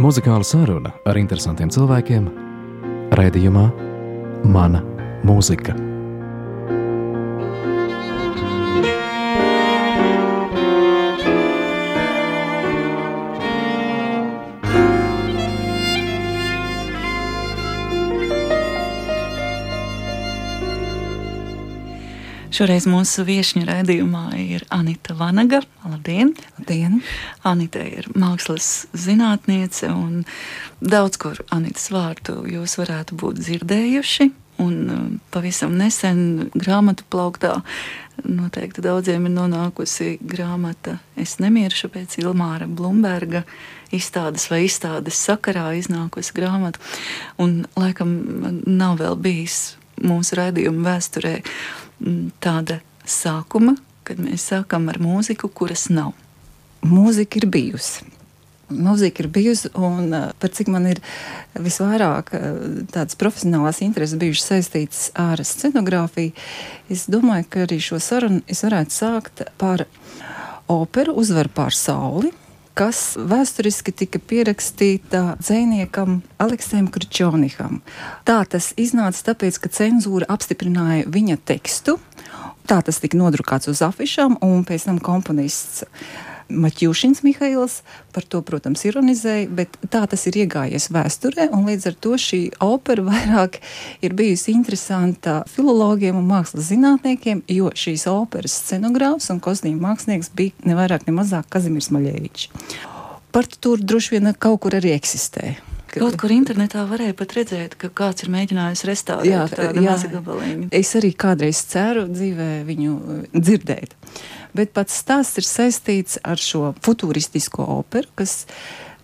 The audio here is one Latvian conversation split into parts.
Muzikāla saruna ar interesantiem cilvēkiem raidījumā Mana mūzika. Šoreiz mūsu viesiņa raidījumā ir Anita Vanaga. Labdien! Labdien. Anita ir mākslas zinātniece, un daudz kur Anitas vārdu jūs varētu būt dzirdējuši. Un um, pavisam nesen grāmatu plauktā noteikti daudziem ir nonākusi grāmata Es nemiršu pēc Ilmāra Blumberga izstādes vai izstādes sakarā iznākusi grāmata. Un laikam nav vēl bijis mūsu raidījuma vēsturē tāda sākuma, kad mēs sākam ar mūziku, kuras nav? Mūzika ir bijusi. Mūzika ir bijusi, un par cik man ir visvairāk tādas profesionālās intereses bijušas saistītas ar scenogrāfiju, es domāju, ka arī šo sarunu es varētu sākt par operu Uzvaru pār sauli, kas vēsturiski tika pierakstīta dziniekam Aleksējam Kručoniham. Tā tas iznāca tāpēc, ka cenzūra apstiprināja viņa tekstu. Tā tas tika nodrukāts uz afišām, un pēc tam komponists Maķušins Mihails par to, protams, ironizēja, bet tā tas ir iegājies vēsturē, un līdz ar to šī opera vairāk ir bijusi interesanta filologiem un mākslas zinātniekiem, jo šīs operas scenogrāfs un kostīmu mākslinieks bija ne vairāk, ne mazāk Kazimirs Maļevičs. Partitūra droši vien kaut kur arī eksistē. Kaut kur internetā varēja pat redzēt, ka kāds ir mēģinājis restaurēt tādu mazu gabaliņu. Es arī kādreiz ceru dzīvē viņu dzirdēt bet pats stāsts ir saistīts ar šo futūristisko operu, kas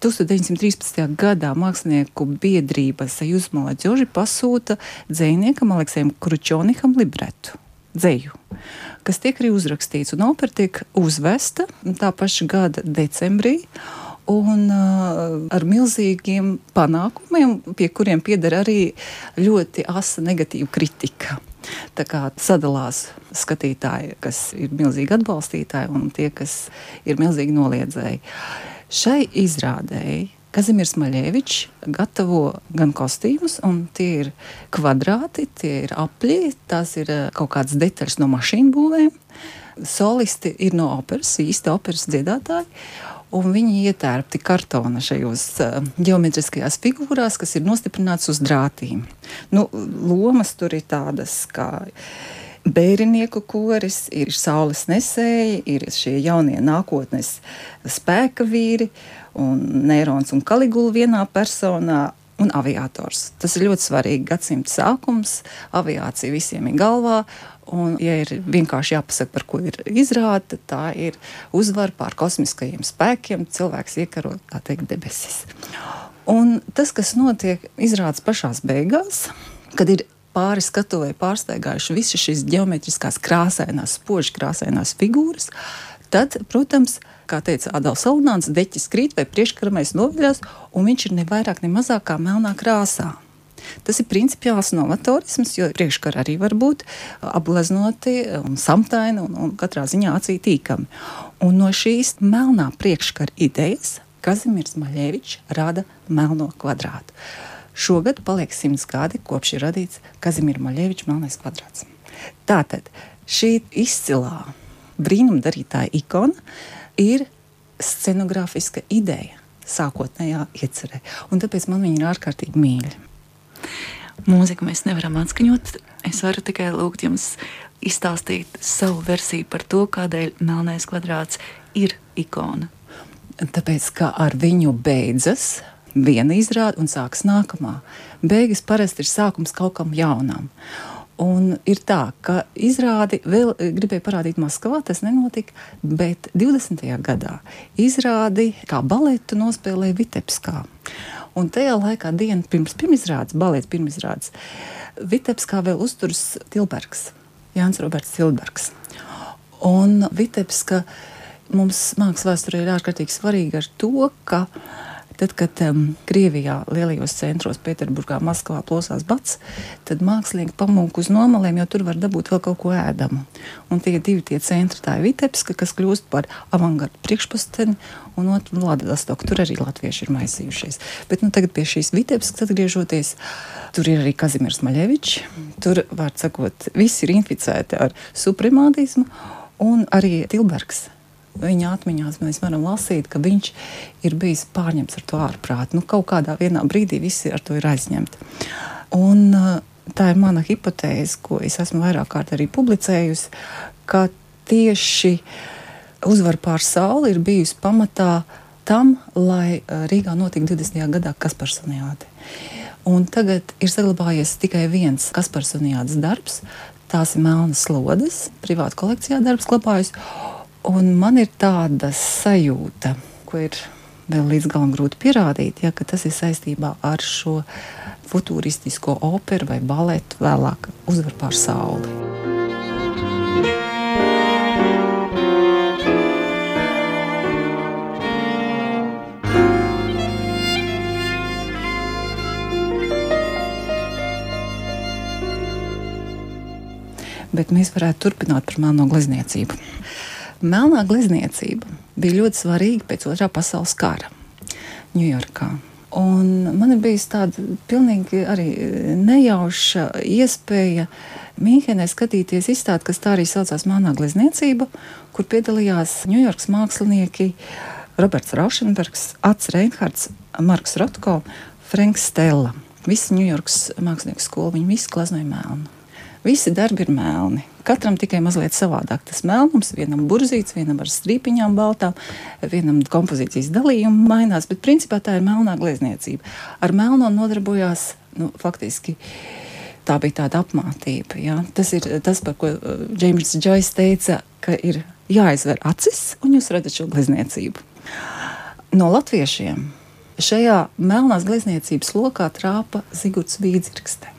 1913. gadā mākslinieku biedrība Sajūsmala Džoži pasūta dzēniekam Aleksējam Kručonikam libretu, dzēju, kas tiek arī uzrakstīts, un opera tiek uzvesta tā paša gada decembrī, un uh, ar milzīgiem panākumiem, pie kuriem pieder arī ļoti asa negatīva kritika. Tā kā sadalās skatītāji, kas ir milzīgi atbalstītāji, un tie, kas ir milzīgi noliedzēji. Šai izrādēji Kazimierz Maļevičs gatavo gan kostīmus, un tie ir kvadrāti, tie ir apļi, tās ir eh, kaut kādas detaļas no mašīnu būvēm. Solisti ir no operas, īsta operas dziedātāji un viņi ietērpti kartona šajos uh, geometriskajās figūrās, kas ir nostiprināts uz drātīm. Nu, lomas tur ir tādas kā. Bērinieku koris, ir saules nesēji, ir šie jaunie nākotnes spēka vīri, un Nērons un Kaligula vienā personā, un aviators. Tas ir ļoti svarīgi. Gadsimta sākums, aviācija visiem ir galvā, Un, ja ir vienkārši jāpasaka, par ko ir izrāde, tad tā ir uzvara pār kosmiskajiem spēkiem, cilvēks iekaro teikt, debesis. Un tas, kas notiek izrādes pašās beigās, kad ir pāri skatuvei pārsteigājuši visas šīs geometriskās krāsainās, spoži krāsainās figūras, tad, protams, kā teica Adams Salmāns, deķis krīt vai priekškaramais noviļās, un viņš ir ne vairāk, ne mazāk kā melnā krāsā. Tas ir principiāls novatorisms, jo priekškara arī var būt apgleznoti un samtaini un, un katrā ziņā acī tīkami. Un no šīs melnā priekškara idejas Kazimirs Maļevičs rada melno kvadrātu. Šogad paliek simts gadi, kopš ir radīts Kazimierz Maļevičs melnais kvadrāts. Tātad šī izcilā brīnumdarītāja ikona ir scenogrāfiska ideja sākotnējā iecerē. Un tāpēc man viņa ir ārkārtīgi mīļa. Mūziku mēs nevaram atskaņot. Es varu tikai lūgt jums izstāstīt savu versiju par to, kādēļ melnais kvadrāts ir ikona. Tāpēc, ka ar viņu beidzas viena izrāde un sākas nākamā. Beigas parasti ir sākums kaut kam jaunam. Un ir tā, ka izrādi vēl gribēja parādīt Maskavā, tas nenotika, bet 20. gadā izrādi kā baletu nospēlēja Vitebskā. Un tajā laikā, dienu pirms pirmizrādes, balets pirmizrādes, Vitebskā vēl uzturas Tilbergs, Jānis Roberts Tilbergs. Un Vitebska mums mākslas vēsturē ir ārkārtīgi svarīga ar to, ka Tad, kad um, Krievijā lielajos centros, Pēterburgā, Maskavā plosās bats, tad mākslinieki pamūk uz nomalēm, jo tur var dabūt vēl kaut ko ēdamu. Un tie divi tie centri, tā ir Vitebska, kas kļūst par avangardu priekšpusteni, un otru Vladivostoku. Tur arī latvieši ir maisījušies. Bet nu, tagad pie šīs Vitebskas atgriežoties, tur ir arī Kazimirs Maļevičs. Tur, var sakot, visi ir inficēti ar supremātismu, un arī Tilbergs viņa atmiņās mēs varam lasīt, ka viņš ir bijis pārņemts ar to ārprātu. Nu, kaut kādā brīdī visi ar to ir aizņemti. Un, uh, tā ir mana hipotēze, ko es esmu vairāk kārt arī publicējusi, ka tieši uzvara pār sauli ir bijusi pamatā tam, lai uh, Rīgā notika 20. gadā Kasparsoniāte. Un tagad ir saglabājies tikai viens Kasparsoniātes darbs. Tās ir melnas slodes, privāta kolekcijā darbs glabājas. Un man ir tāda sajūta, ko ir vēl līdz galam grūti pierādīt, ja, ka tas ir saistībā ar šo futūristisko operu vai baletu vēlāk uzvar pār sauli. Bet mēs varētu turpināt par melno glezniecību. Melnā glezniecība bija ļoti svarīga pēc otrā pasaules kara Ņujorkā. Un man ir bijusi tāda pilnīgi arī nejauša iespēja Mīnhenē skatīties izstādi, kas tā arī saucās Melnā glezniecība, kur piedalījās Ņujorkas mākslinieki Roberts Raušenbergs, Ats Reinhards, Marks Rotko, Franks Stella. Visi Ņujorkas mākslinieku skola, viņi visi gleznoja melnu. Visi darbi ir melni. Katram tikai mazliet savādāk. Tas melnums, vienam burzīts, vienam ar strīpiņām baltām, vienam kompozīcijas dalījumi mainās, bet principā tā ir melnā glezniecība. Ar melno nodarbojās nu, faktiski. Tā bija tāda apmācība. Ja? Tas ir tas, par ko Džeims uh, Džois teica, ka ir jāizver acis, un jūs redzat šo glezniecību. No latviešiem šajā melnās glezniecības lokā trāpa Zigorts Vīdzirkste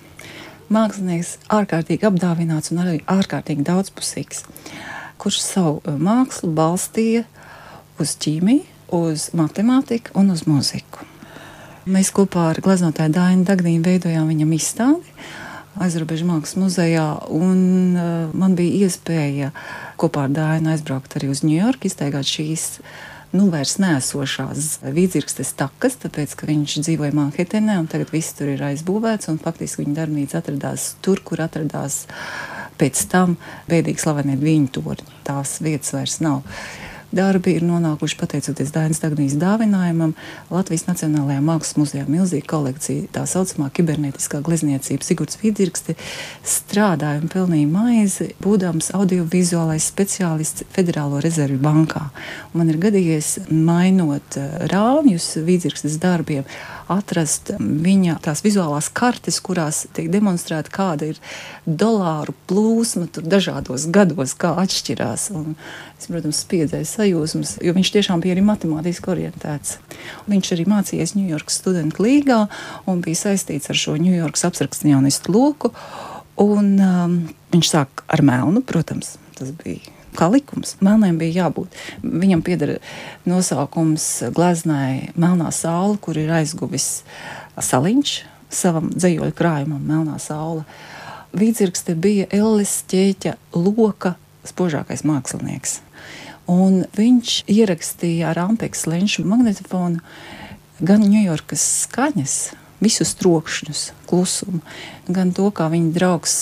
mākslinieks ārkārtīgi apdāvināts un arī ārkārtīgi daudzpusīgs, kurš savu eh, mākslu balstīja uz ķīmiju, uz matemātiku un uz mūziku. Mēs kopā ar gleznotāju Dainu Dagdīnu veidojām viņam izstādi aizrobežu mākslas muzejā, un uh, man bija iespēja kopā ar Dainu aizbraukt arī uz Ņujorku, iztaigāt šīs nu, vairs nesošās vīdzirkstes takas, tāpēc, ka viņš dzīvoja Manhetenē, un tagad viss tur ir aizbūvēts, un faktiski viņa darbnīca atradās tur, kur atradās pēc tam bēdīgi slavenie viņu torņi. Tās vietas vairs nav darbi ir nonākuši pateicoties Dainas Dagnijas dāvinājumam Latvijas Nacionālajā Mākslas muzejā milzīga kolekcija, tā saucamā kibernetiskā glezniecība. Sigurds Vidзirksti strādāja un pelnīja maizi, būdams audiovizuālais speciālists Federālo rezervi bankā. Man ir gadījies mainot eh, rāmjus Vidзirkstes darbiem, atrast viņa tās vizuālās kartes, kurās tiek demonstrēta, kāda ir dolāru plūsma dažādos gados, kā atšķirās. Un es, protams, spiedzēju sajūsmas, jo viņš tiešām bija arī matemātiski orientēts. Viņš arī mācījies Ņujorkas studentu līgā un bija saistīts ar šo Ņujorkas abstrakcionistu loku. Un, um, viņš sāk ar melnu, protams, tas bija kā likums. Melnēm bija jābūt. Viņam pieder nosaukums gleznai Melnā saule, kur ir aizguvis saliņš savam dzējoļu krājumam Melnā saule. Vīdzirkste bija Ellis ķēķa loka spožākais mākslinieks. Un viņš ierakstīja ar Ampeks lenšu magnetofonu gan Ņujorkas skaņas, visus trokšņus, klusumu, gan to, kā viņa draugs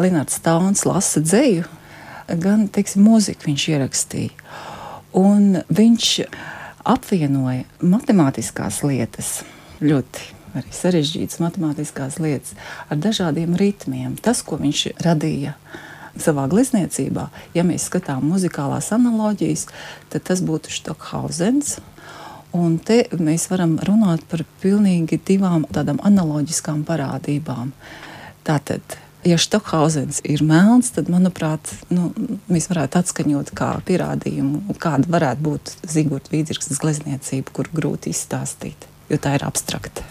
Lenārds Tauns lasa dzēju, gan teiksim, mūziku viņš ierakstīja. Un viņš apvienoja matemātiskās lietas, ļoti arī sarežģītas matemātiskās lietas, ar dažādiem ritmiem. Tas, ko viņš radīja savā glezniecībā, ja mēs skatām muzikālās analoģijas, tad tas būtu Stokhausens. Un te mēs varam runāt par pilnīgi divām tādām analoģiskām parādībām. Tātad ja Stokhausens ir melns, tad, manuprāt, nu, mēs varētu atskaņot kā pierādījumu, kāda varētu būt Zigorda Vīdzirksnes glezniecība, kur grūti izstāstīt, jo tā ir abstrakta.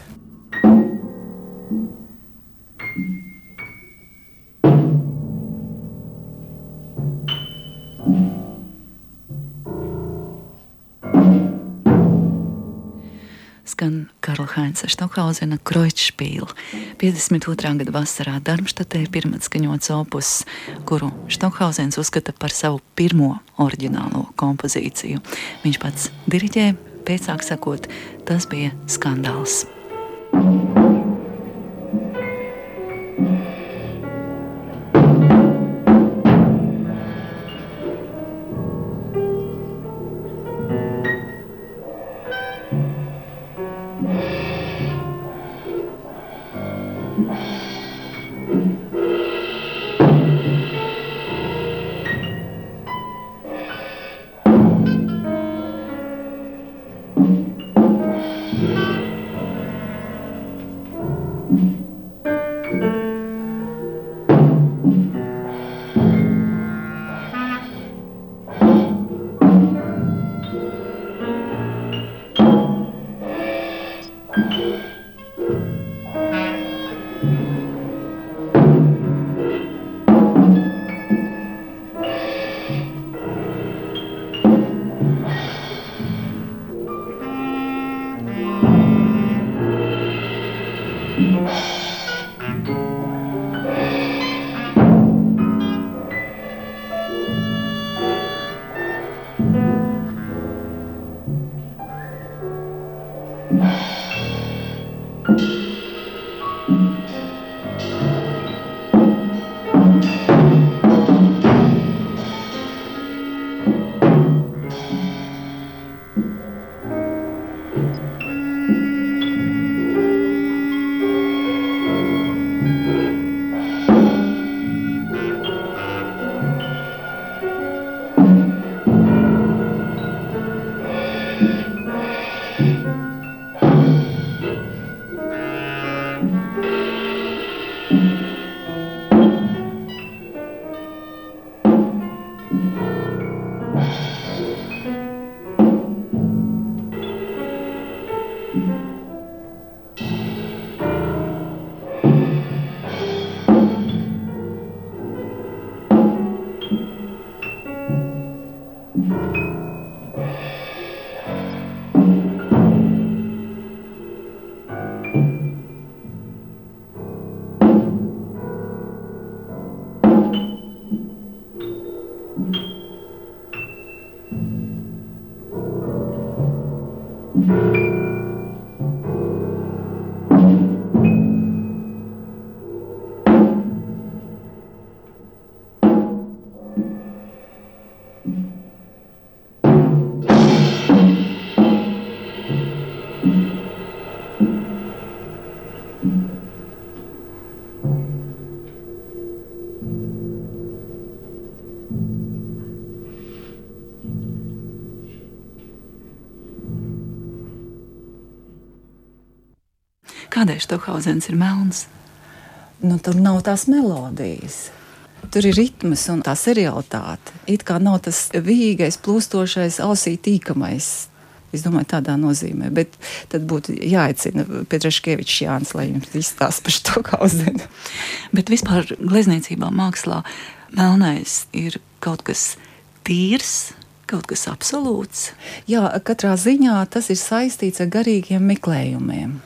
Skan Karla Heinza Štokhauzena Kreutzspīla. 52. gada vasarā Darmštatē pirmatskaņots opus, kuru Štokhauzens uzskata par savu pirmo oriģinālo kompozīciju. Viņš pats diriģē, pēcāk sakot, tas bija skandāls. thank you Kādēļ Stokhausens ir melns? Nu, tur nav tās melodijas. Tur ir ritms un tā seriālitāte. It kā nav tas vīgais, plūstošais, ausī tīkamais. Es domāju, tādā nozīmē. Bet tad būtu jāaicina Petraškevičs Jānis, lai jums izstāsta par to kauzenu. Bet vispār glezniecībā, mākslā, melnais ir kaut kas tīrs. Kaut kas absolūts. Jā, katrā ziņā tas ir saistīts ar garīgiem meklējumiem.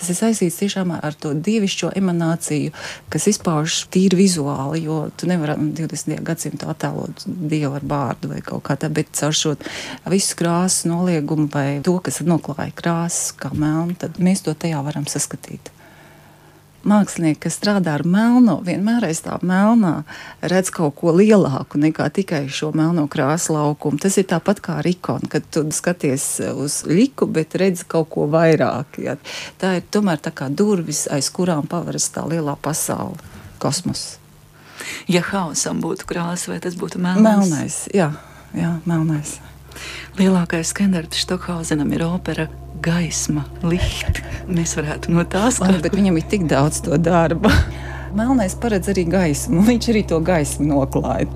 Tas ir saistīts tiešām ar to dievišķo emanāciju, kas izpaužas tīri vizuāli, jo tu nevari 20. gadsimtā attēlot dievu ar bārdu vai kaut kā tā, bet caur šo visu krāsu noliegumu vai to, kas noklāja krāsas kā melnu, tad mēs to tajā varam saskatīt mākslinieki, kas strādā ar melno, vienmēr aiz tā melnā redz kaut ko lielāku nekā tikai šo melno krāsu laukumu. Tas ir tāpat kā ar ikonu, kad tu skaties uz liku, bet redz kaut ko vairāk. Ja. Tā ir tomēr tā kā durvis, aiz kurām paveras tā lielā pasaule, kosmos. Ja hausam būtu krāsa, vai tas būtu melnais? Melnais, jā, jā melnais. Lielākais skandars Stokholzenam ir opera gaisma, licht. Mēs varētu no tās skatīt. Bet viņam ir tik daudz to darba. Melnais paredz arī gaismu. Viņš arī to gaismu noklāja.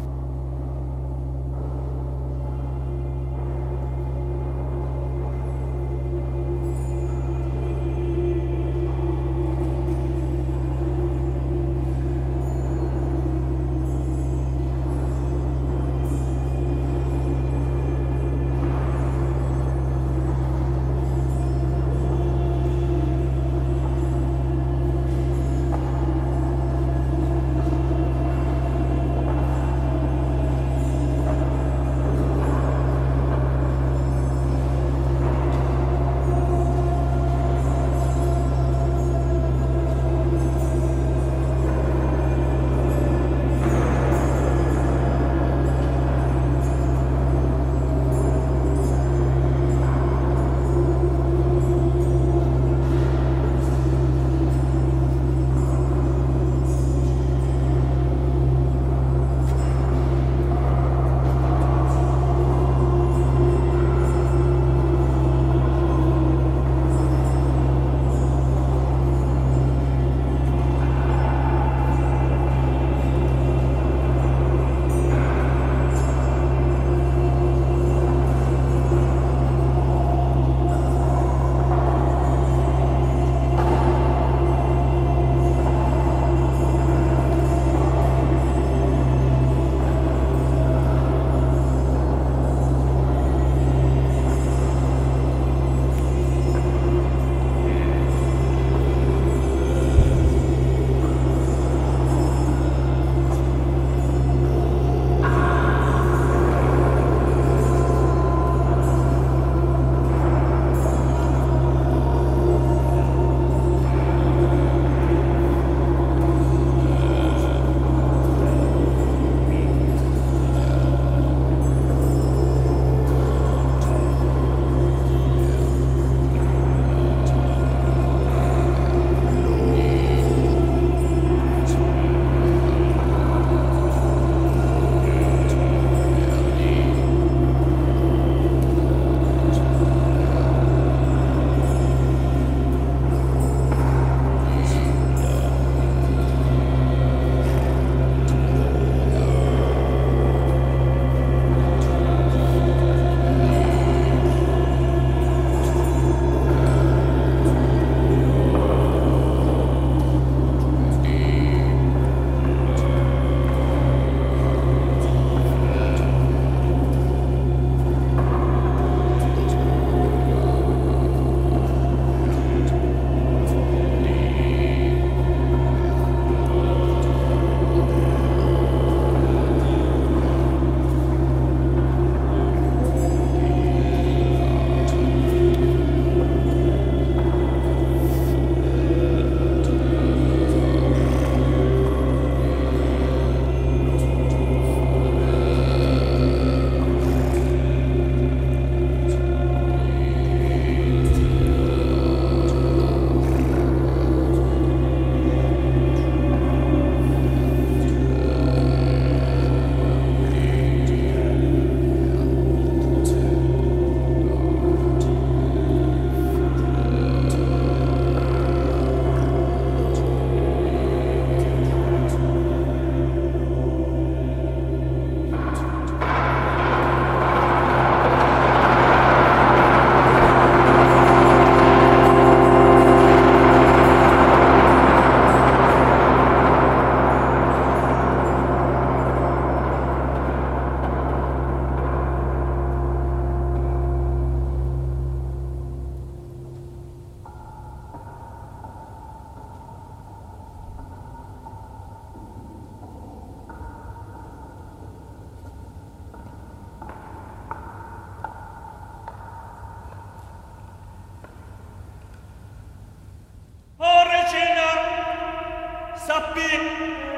兵。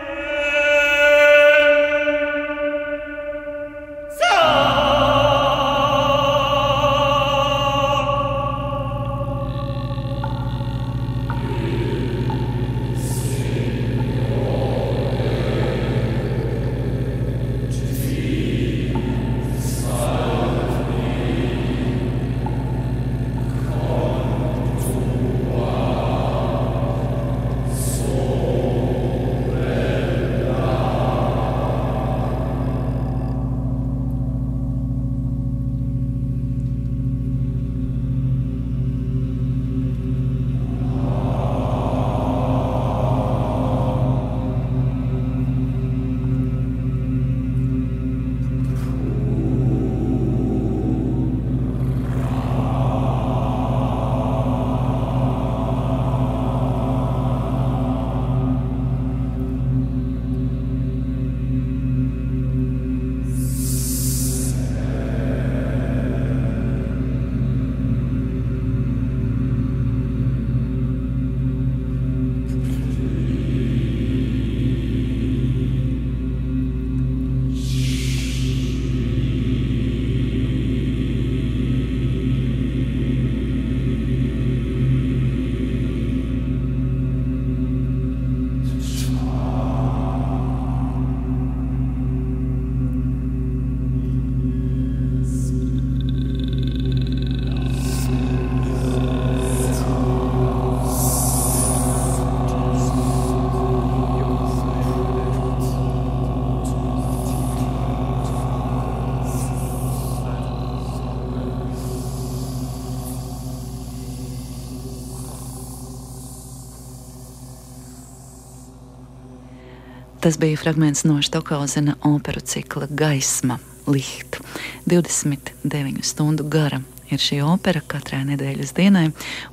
Tas bija fragments no Stokhauzena operu cikla Gaisma, Licht. 29 stundu gara ir šī opera katrai nedēļas dienai,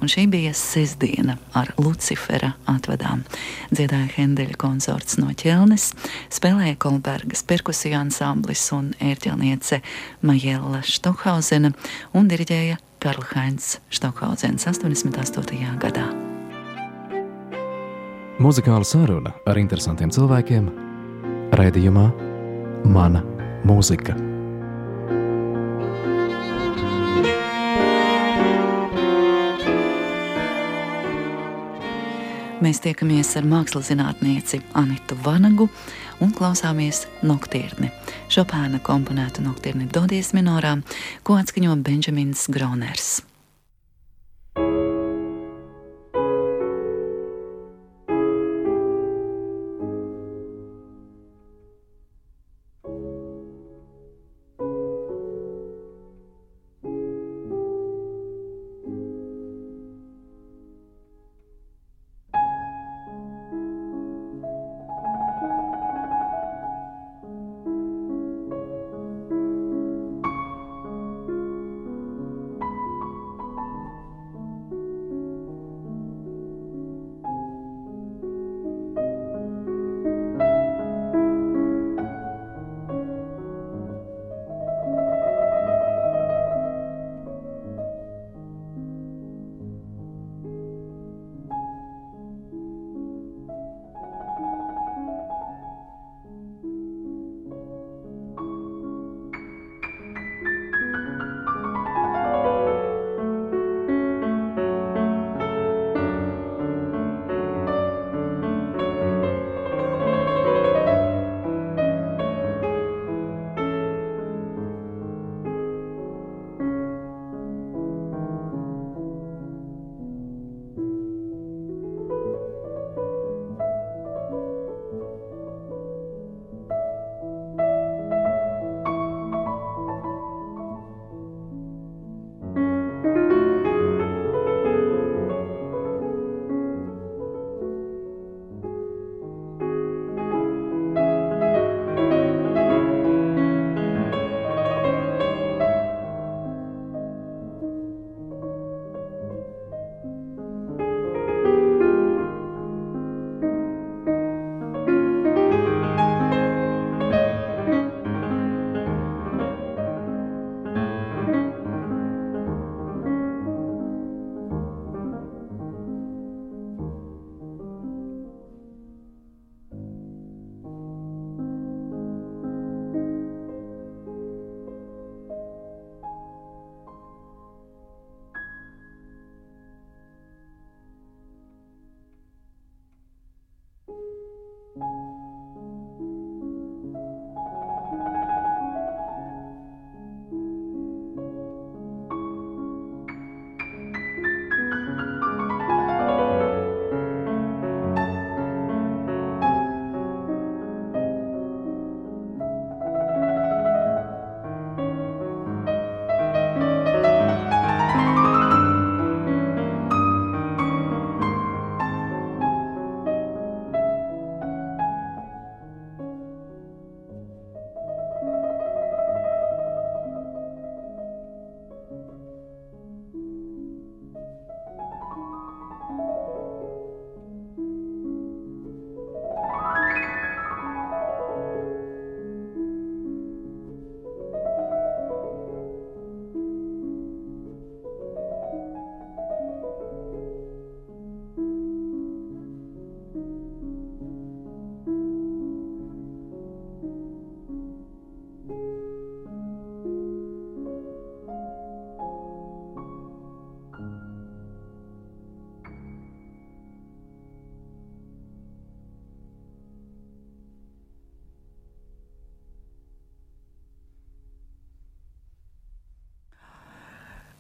un šī bija sestdiena ar Lucifera atvadām. Dziedāja Hendeļa konsorts no ķelnes, spēlēja Kolbergas perkusiju ansamblis un ērķelniece Majela Stokhauzena un diriģēja Karl Heinz Stokhauzens 88. gadā. Muzikāla saruna ar interesantiem cilvēkiem - raidījumā Mana mūzika. Mēs tiekamies ar mākslas zinātnieci Anitu Vanagu un klausāmies noktirni. Šopēna komponētu noktirni Dodies minorā, ko atskaņo Benjamins Groners.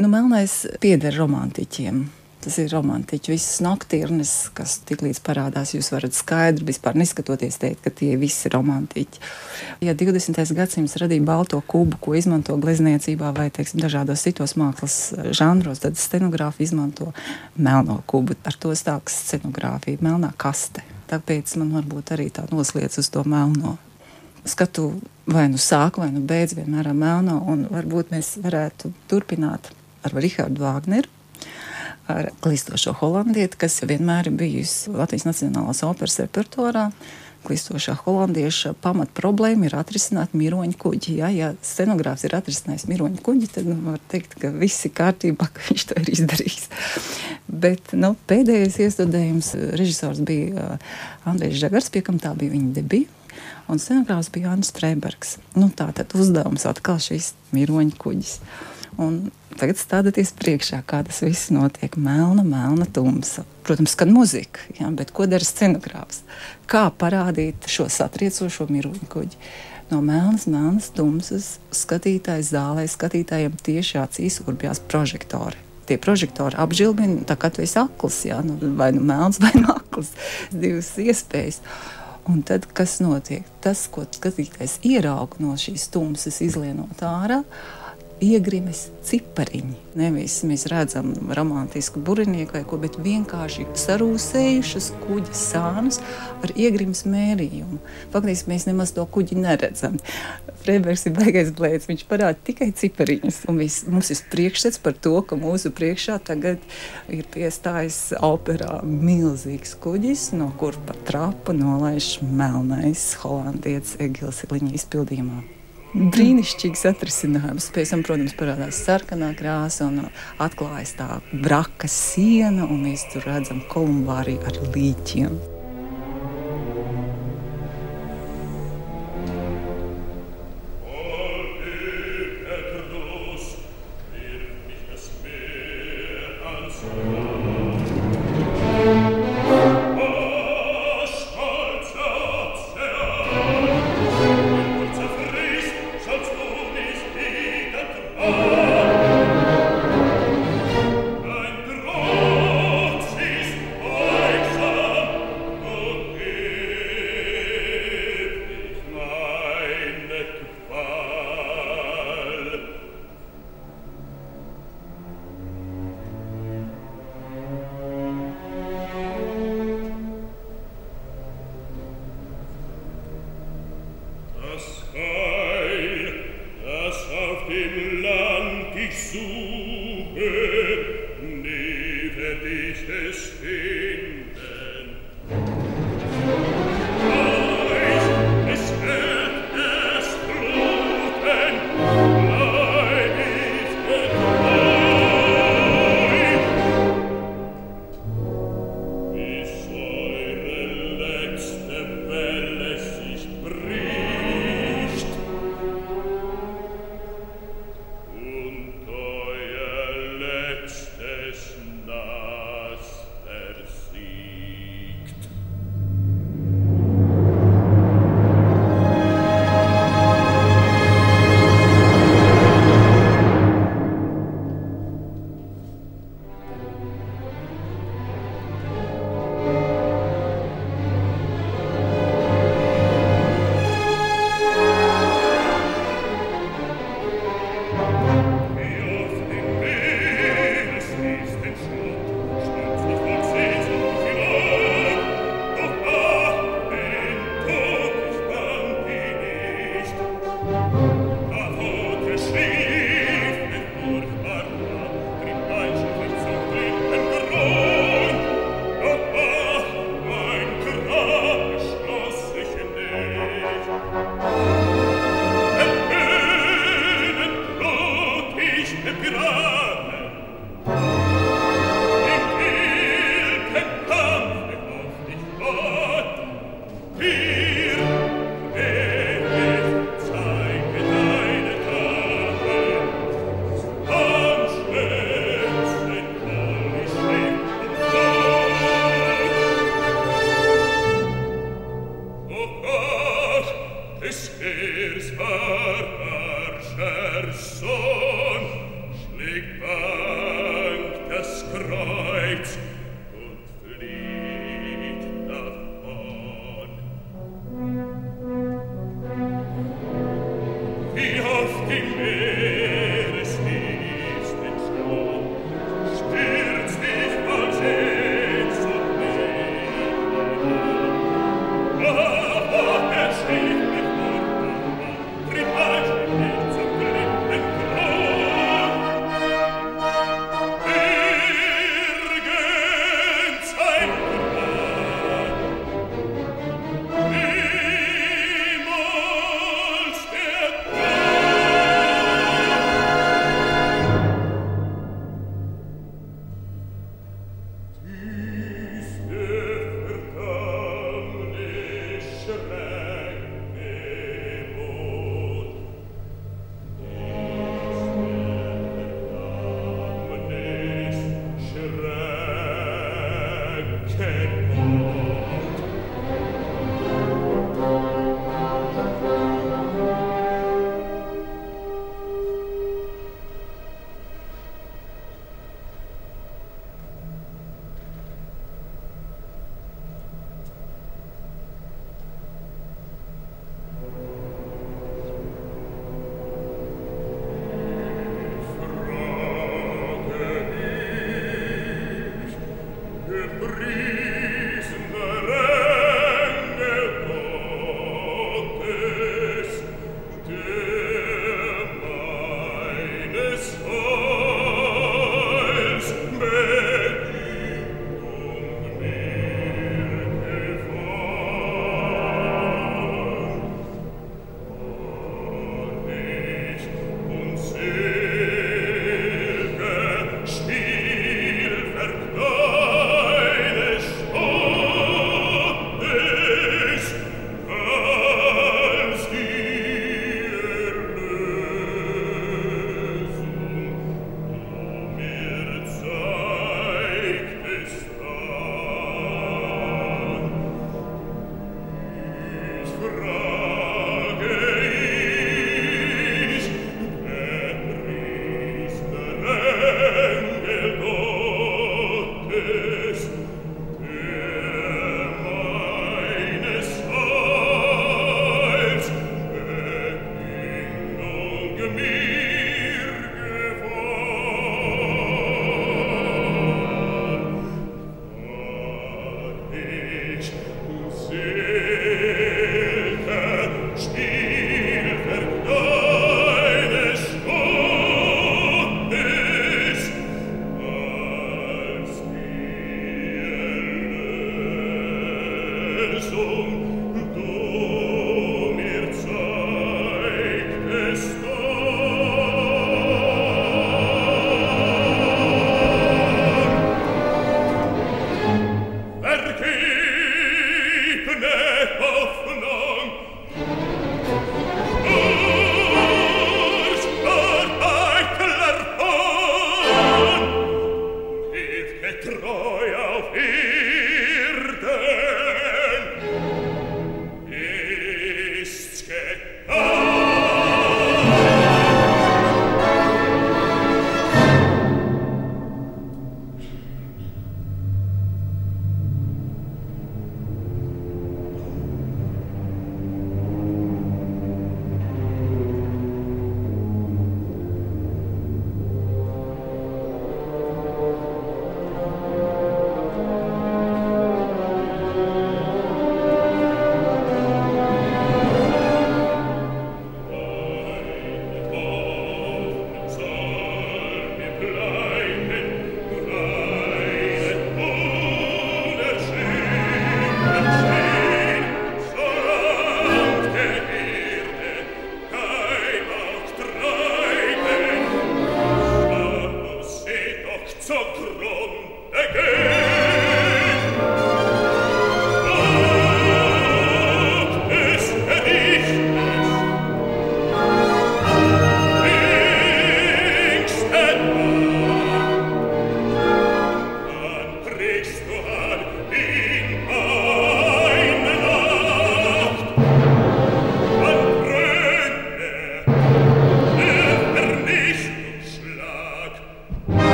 Nu, melnais pieder romantiķiem. Tas ir romantiķi, visas noktīrnes, kas tiklīdz parādās, jūs varat skaidri, vispār neskatoties teikt, ka tie visi ir romantiķi. Ja 20. gadsimts radīja balto kubu, ko izmanto glezniecībā vai, teiksim, dažādos citos mākslas žanros, tad scenogrāfi izmanto melno kubu. Ar to stāks scenogrāfija, melnā kaste. Tāpēc man varbūt arī tā noslēdz uz to melno. Skatu vai nu sāk, vai nu beidz vienmēr ar melno, un varbūt mēs varētu turpināt ar Rihardu Vāgneru ar klistošo holandieti, kas vienmēr ir bijusi Latvijas Nacionālās operas repertuārā. Klistošā holandieša pamat problēma ir atrisināt miroņu kuģi. Ja, ja scenogrāfs ir atrisinājis miroņu kuģi, tad nu, var teikt, ka viss ir kārtībā, ka viņš to ir izdarījis. Bet nu, pēdējais iestudējums režisors bija uh, Andrejs Žagars, pie kam tā bija viņa debija. Un scenogrāfs bija Jānis Streibergs. Nu, tā tad uzdevums atkal šīs miroņu kuģis. Un tagad stādieties priekšā, kā tas viss notiek. Melna, melna, tumsa. Protams, kad muzika, ja, bet ko dara scenogrāfs? Kā parādīt šo satriecošo miruņu kuģi? No melnas, melnas, tumsas skatītājas zālē, skatītājiem tieši acīs urbjās prožektori. Tie prožektori apžilbina, tā kā tu esi akls, ja, nu, vai nu melns, vai nu akls. Divas iespējas. Un tad, kas notiek? Tas, ko skatītājs ierauga no šīs tumsas, izlienot ārā, iegrimes cipariņi. Nevis mēs redzam romantisku burbuļsāņu vai ko, bet vienkārši sarūsējušas kuģa sānus ar iegrimes mērījumu. Faktiski mēs nemaz to kuģi neredzam. Freibergs ir baigais blēds, viņš parāda tikai cipariņus. Vis, mums ir priekšstats par to, ka mūsu priekšā tagad ir piestājis operā milzīgs kuģis, no kur pa trapu nolaiž melnais holandietis Egils Liņa izpildījumā brīnišķīgs atrisinājums. Pēc tam, protams, parādās sarkanā krāsa un atklājas tā braka siena, un mēs tur redzam kolumbāriju ar līķiem.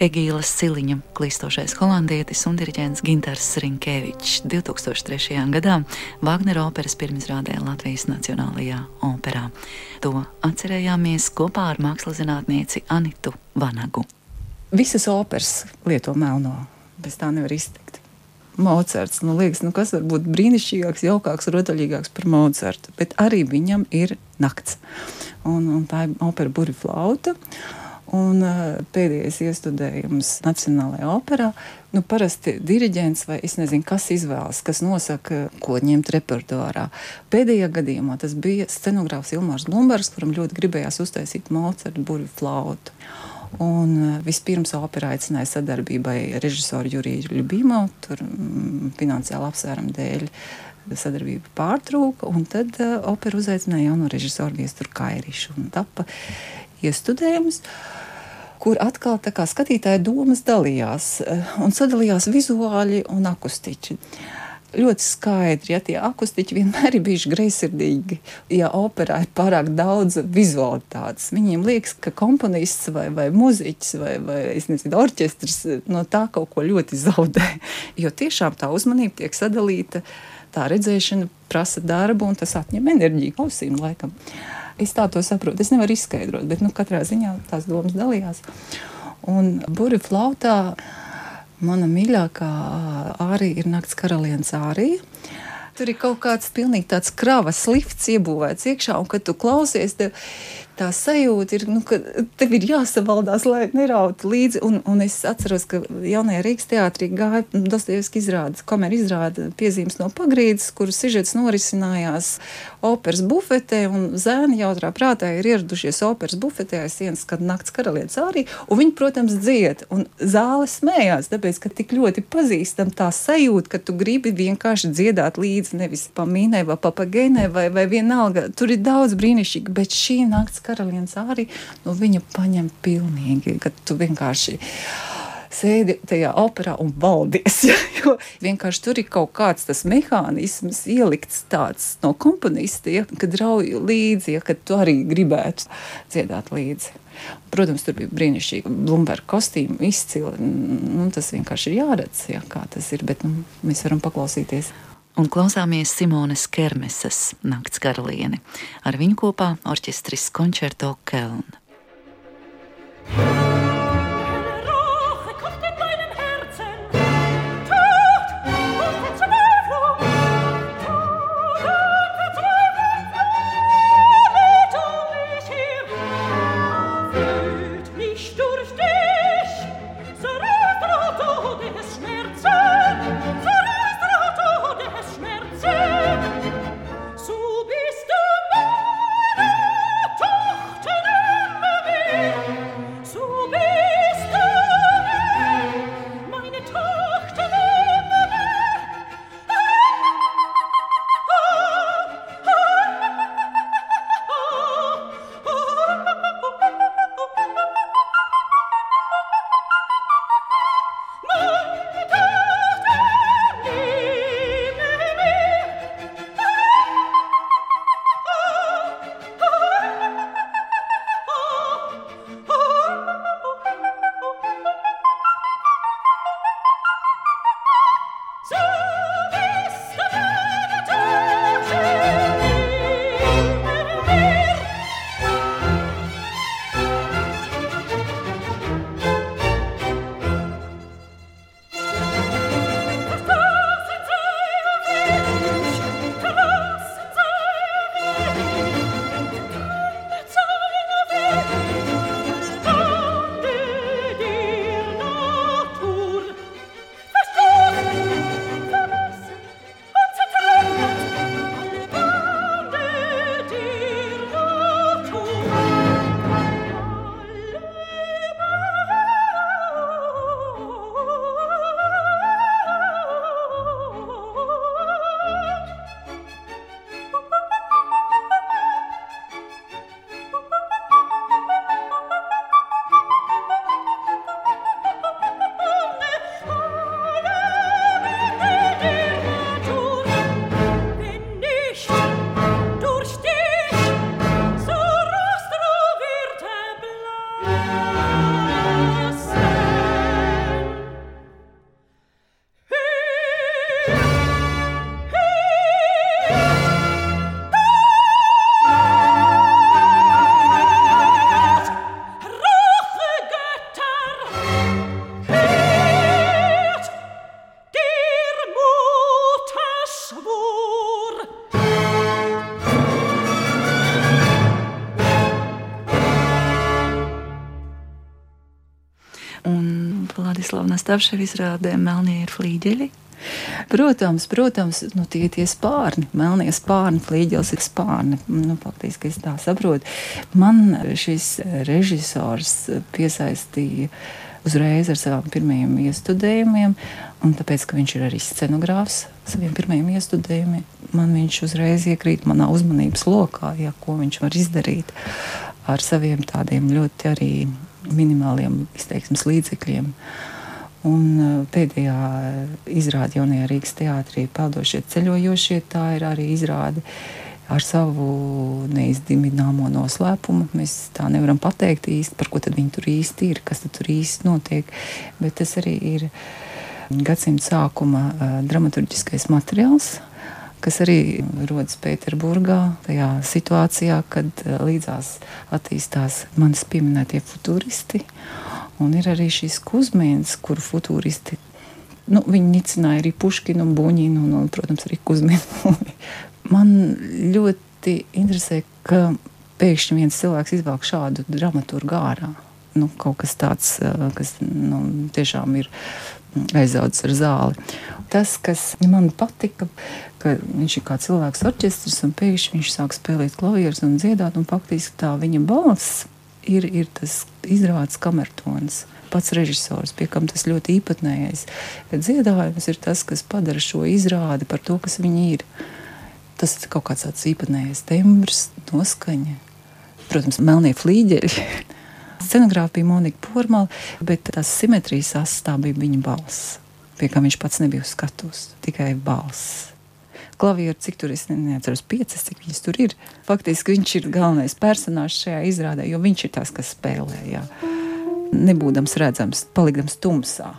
Egīlas Siliņa, klīstošais holandietis un diriģents Ginters Rinkevičs 2003. gadā Vāgnera operas pirmizrādē Latvijas Nacionālajā operā. To atcerējāmies kopā ar mākslinieci Anitu Vanagu. Visas operas lieto melno, bez tā nevar izteikt. Mocards, nu, liekas, nu, kas var būt brīnišķīgāks, jaukāks, rotaļīgāks par Mocardu, bet arī viņam ir nakts. Un, un tā ir opera burbuļflauta. Un pēdējais iestudējums Nacionālajā operā. Nu, parasti diriģents vai es nezinu, kas izvēlas, kas nosaka, ko ņemt repertuārā. Pēdējā gadījumā tas bija scenogrāfs Ilmārs Blumbergs, kuram ļoti gribējās uztaisīt Mocarta burbuļu flautu. Un vispirms opera aicināja sadarbībai režisoru Juriju Ljubīmo, tur mm, finansiāla apsvēruma dēļ sadarbība pārtrūka, un tad uh, opera uzaicināja jauno režisoru Viesturu Kairišu un tapa iestudējums. Uh, kur atkal skatītāja domas dalījās eh, un sadalījās vizuāli un akustiski ļoti skaidri, ja tie akustiķi vienmēr ir bijuši greizsirdīgi. Ja operā ir pārāk daudz vizualitātes, viņiem liekas, ka komponists vai, vai muzeķis vai, vai nezinu, orķestris no tā kaut ko ļoti zaudē. Jo tiešām tā uzmanība tiek sadalīta, tā redzēšana prasa darbu un tas atņem enerģiju ausīm laikam. Es tā to saprotu. Es nevaru izskaidrot, bet nu, katrā ziņā tās domas dalījās. Un burbuļu flautā mana mīļākā arī ir nakts karalienes ārija. Tur ir kaut kāds pilnīgi tāds kravas lifts iebūvēts iekšā, un kad tu klausies, tev tā sajūta ir, nu, ka tev ir jāsavaldās, lai nerautu līdzi. Un, un es atceros, ka jaunajā Rīgas teātrī gāja Dostojevski izrādes, kamera izrāda piezīmes no pagrīdes, kuras sižets norisinājās operas bufetē, un zēni jautrā prātā ir ieradušies operas bufetē aiz sienas, kad nakts karalietis arī, un viņi, protams, dzied, un zāle smējās, tāpēc, ka tik ļoti pazīstam tā sajūta, ka tu gribi vienkārši dziedāt līdzi, nevis pa mīnai vai papagēnai vai, vai vienalga. Tur ir daudz brīnišķīgi, bet šī nakts karalienes arī, nu, viņa paņem pilnīgi, ka tu vienkārši sēdi tajā operā un valdies. Ja, jo vienkārši tur ir kaut kāds tas mehānisms ielikts tāds no komponista, ja, kad rauj līdzi, ja, kad tu arī gribētu dziedāt līdzi. Protams, tur bija brīnišķīgi Blūmberga kostīmi, izcili. Nu, tas vienkārši ir jāredz, ja, kā tas ir, bet nu, mēs varam paklausīties un klausāmies Simones Kermeses nakts karalieni. Ar viņu kopā orķestris Koncerto Keln. So Izrādē Melnie ir flīģeļi. Protams, protams nu, tie ir tie spārni, melnie spārni, flīģels ir spārni. Nu, faktiski es tā saprotu. Man šis režisors piesaistīja uzreiz ar saviem pirmajiem iestudējumiem, un tāpēc, ka viņš ir arī scenogrāfs saviem pirmajiem iestudējumiem, man viņš uzreiz iekrīt manā uzmanības lokā, ja, ko viņš var izdarīt ar saviem tādiem ļoti arī minimāliem izteiksmes līdzekļiem. Un uh, pēdējā izrāde jaunajā Rīgas teātrī peldošie ceļojošie, tā ir arī izrāde ar savu neizdimināmo noslēpumu. Mēs tā nevaram pateikt īsti, par ko tad viņi tur īsti ir, kas tur īsti notiek, bet tas arī ir gadsimta sākuma uh, dramaturgiskais materiāls, kas arī rodas Pēterburgā, tajā situācijā, kad uh, līdzās attīstās manis pieminētie futuristi. Un ir arī šis Kusmēns, kuru futūristi. Nu, nicināja arī Puškinu, un Buņinu, un, un, protams, arī Kusmēnu. Man ļoti interesē, ka pēkšņi viens cilvēks izvelk šādu dramaturgu ārā. Nu, kaut kas tāds, kas nu, tiešām ir aizaudzis ar zāli. Tas, kas man patika, ka viņš ir kā cilvēks orķestris, un pēkšņi viņš sāk spēlēt klavierus un dziedāt, un faktiski tā viņa balss ir, ir tas izrādes kamertons. Pats režisors, pie kam tas ļoti īpatnējais dziedājums, ir tas, kas padara šo izrādi par to, kas viņi ir. Tas ir kaut kāds tāds īpatnējais tembrs, noskaņa. Protams, melnie flīģeļi. Scenogrāfija Monika Pormala, bet tās simetrijas asistā bija viņa balss, pie kā viņš pats nebija uz skatuves, tikai balss klavieru, cik tur es neatceros, piecas, cik viņas tur ir. Faktiski viņš ir galvenais personāžs šajā izrādē, jo viņš ir tas, kas spēlē. Jā. Nebūdams redzams, palikdams tumsā.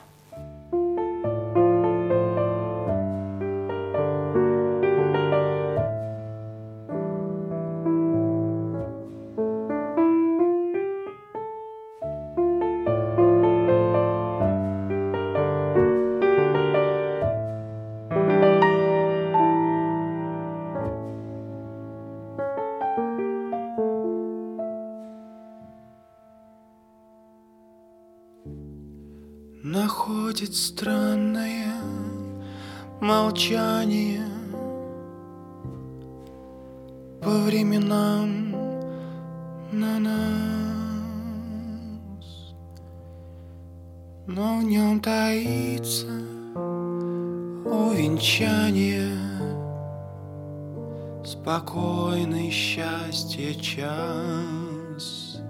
Спокойный счастье час.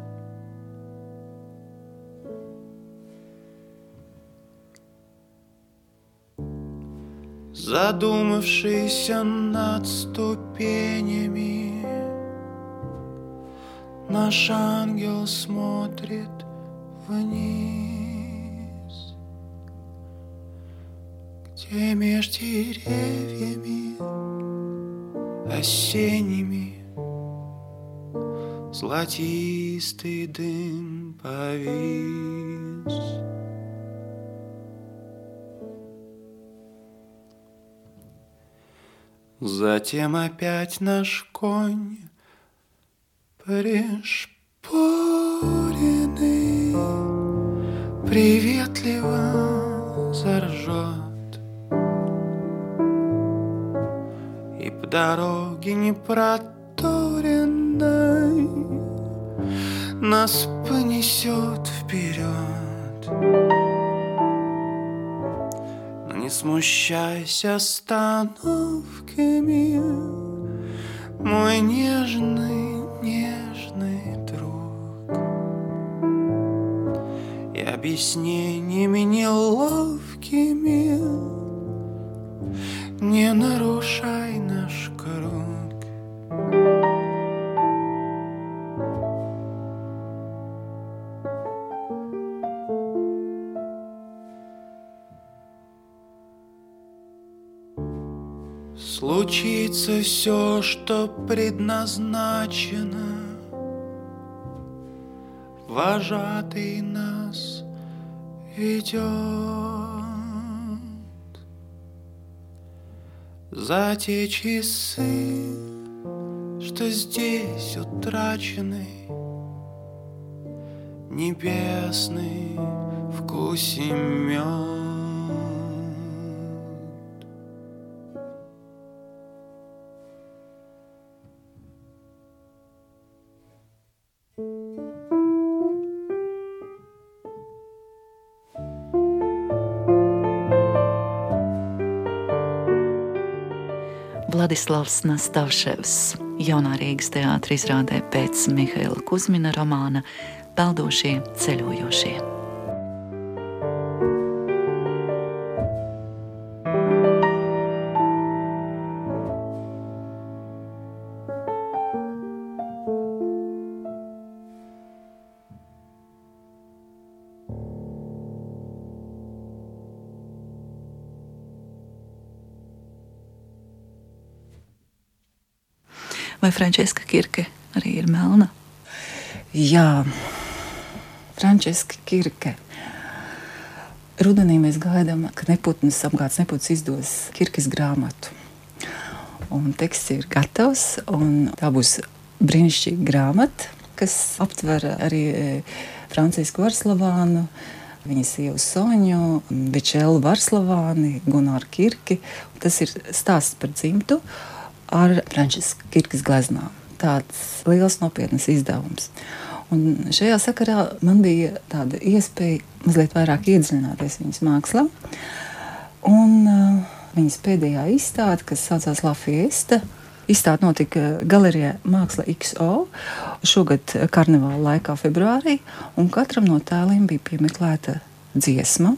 Задумавшийся над ступенями Наш ангел смотрит вниз. Где меж деревьями осенними. Золотистый дым повис. Затем опять наш конь пришпоренный Приветливо заржет И по дороге непроторенной Нас понесет вперед смущайся остановками, мой нежный, нежный друг. И объяснениями неловкими не нарушай круг. Случится все, что предназначено, Вожатый нас ведет. За те часы, что здесь утрачены, Небесный вкусе мед. Vladislavs Nastavševs jaunā Rīgas teātra izrādē pēc Mihaila Kuzmina romāna Peldošie ceļojošie. Frančiska Kirke arī ir melna? Jā, Frančiska Kirke. Rudenī mēs gaidām, ka neputnas apgādes neputns izdos Kirkes grāmatu. Un teksts ir gatavs, un tā būs brīnišķīga grāmata, kas aptver arī e, Francisku Varslavānu, viņas sievu Soņu, Vičēlu Varslavāni, Gunāru Kirki. Tas ir stāsts par dzimtu ar Frančisku Kirkas gleznām. Tāds liels nopietns izdevums. Un šajā sakarā man bija tāda iespēja mazliet vairāk iedziļināties viņas mākslā. Un uh, viņas pēdējā izstāde, kas saucās La Fiesta, izstāde notika galerijā Māksla XO šogad karnevāla laikā, februārī. Katram no tēliem bija piemeklēta dziesma,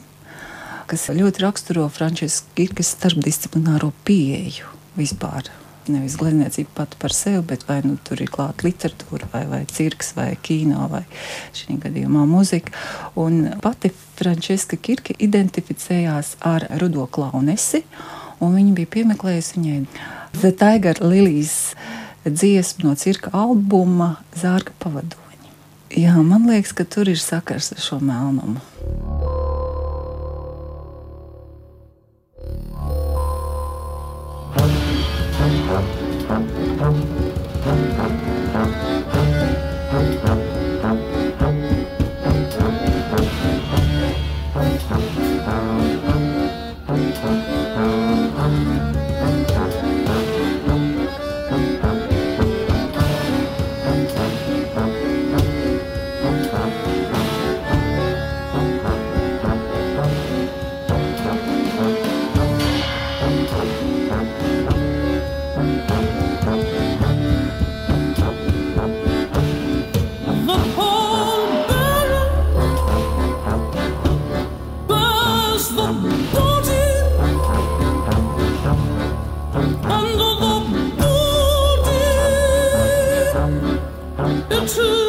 kas ļoti raksturo Frančiskas Kirkas starpdisciplināro pieeju vispār nevis glezniecība pati par sevi, bet vai nu, tur ir klāta literatūra, vai, vai cirks, vai kino, vai šī gadījumā muzika. Un pati Frančiska Kirke identificējās ar Rudo Klaunesi, un viņa bija piemeklējusi viņai The Tiger Lilies dziesmu no cirka albuma Zārka pavadoņi. Jā, man liekas, ka tur ir sakars ar šo melnumu. true.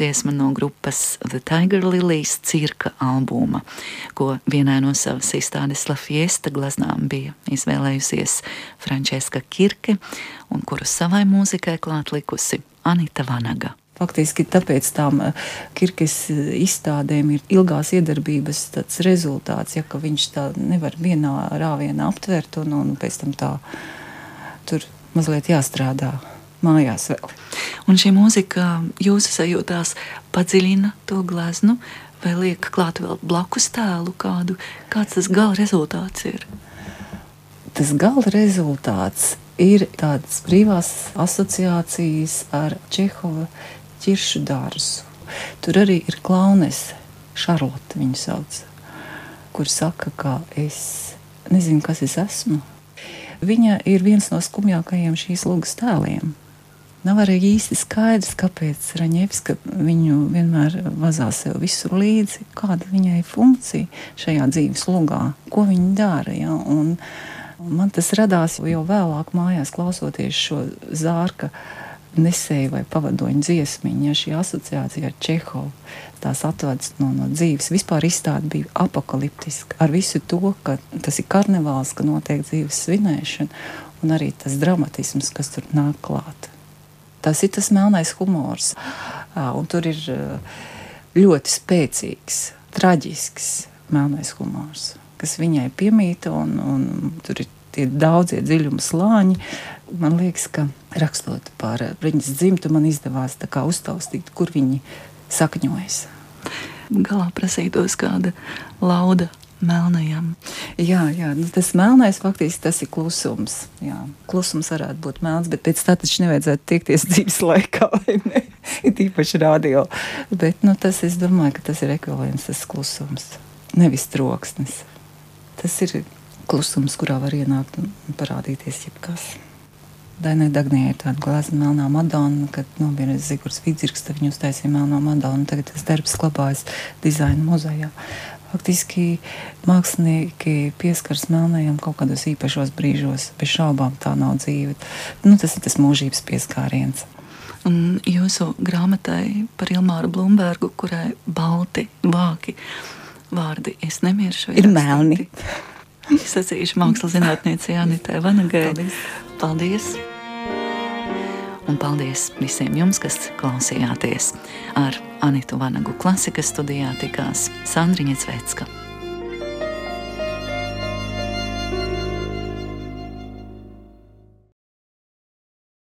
Dziesma no grupas The Tiger Lilies cirka albuma, ko vienai no savas izstādes La Fiesta glaznām bija izvēlējusies Frančiska Kirke un kuru savai mūzikai klāt likusi Anita Vanaga. Faktiski tāpēc tām eh, kirkes eh, izstādēm ir ilgās iedarbības rezultāts, ja viņš tā nevar vienā rāvienā aptvert un, un pēc tam tā tur mazliet jāstrādā mājās vēl. Un šī mūzika jūsu sajūtās padziļina to gleznu vai liek klāt vēl blakus tēlu kādu, kāds tas gala rezultāts ir? Tas gala rezultāts ir tādas brīvās asociācijas ar Čehova ķiršu dārzu. Tur arī ir klaunese, Šarlote viņu sauc, kur saka, ka es nezinu, kas es esmu. Viņa ir viens no skumjākajiem šīs lūgas tēliem. Nav arī īsti skaidrs, kāpēc Raņevska viņu vienmēr vazā sev visur līdzi, kāda viņai funkcija šajā dzīves lugā, ko viņa dara. Ja? Un man tas radās jau vēlāk mājās, klausoties šo zārku nesēju vai pavadoņu dziesmiņu, ja šī asociācija ar Čehovu, tās atvedas no, no dzīves. Vispār izstāde bija apakaliptiska ar visu to, ka tas ir karnevāls, ka notiek dzīves svinēšana un arī tas dramatisms, kas tur nāk klāt. Tas ir tas melnais humors, un tur ir ļoti spēcīgs, traģisks melnais humors, kas viņai piemīta, un, un tur ir tie daudzie dziļuma slāņi, man liekas, ka rakstot par viņas dzimtu, man izdevās uztaustīt, kur viņi sakņojas. Galā prasītos kāda lauda melnajam. Jā, jā nu, tas melnais faktiski tas ir klusums. Jā. Klusums varētu būt melns, bet pēc tam taču nevajadzētu tiekties dzīves laikā, vai ne? Ir tīpaši radio. Bet nu, tas, es domāju, ka tas ir ekvivalents, tas klusums, nevis troksnis. Tas ir klusums, kurā var ienākt un parādīties jebkas. Dainai Dagnijai ir tāda glāzta melnā madona, kad nomira Zigorts Vidzirks, tad viņi uztaisīja melno madonu, tagad tas darbs glabājas dizaina muzejā. Faktiski mākslinieki pieskaras melnajam kaut kādos īpašos brīžos, bez šaubām tā nav dzīve. Nu, tas ir tas mūžības pieskāriens. Un jūsu grāmatai par Ilmāru Blūmbergu, kurai balti vāki vārdi, es nemiršu. Ir melni. Es sacīšu mākslas zinātniecei Anitai Vanagai. Paldies! Paldies. Un paldies visiem jums, kas klausījāties. Ar Anitu Vanagu klasikas studijā tikās Sandriņa Zvecka.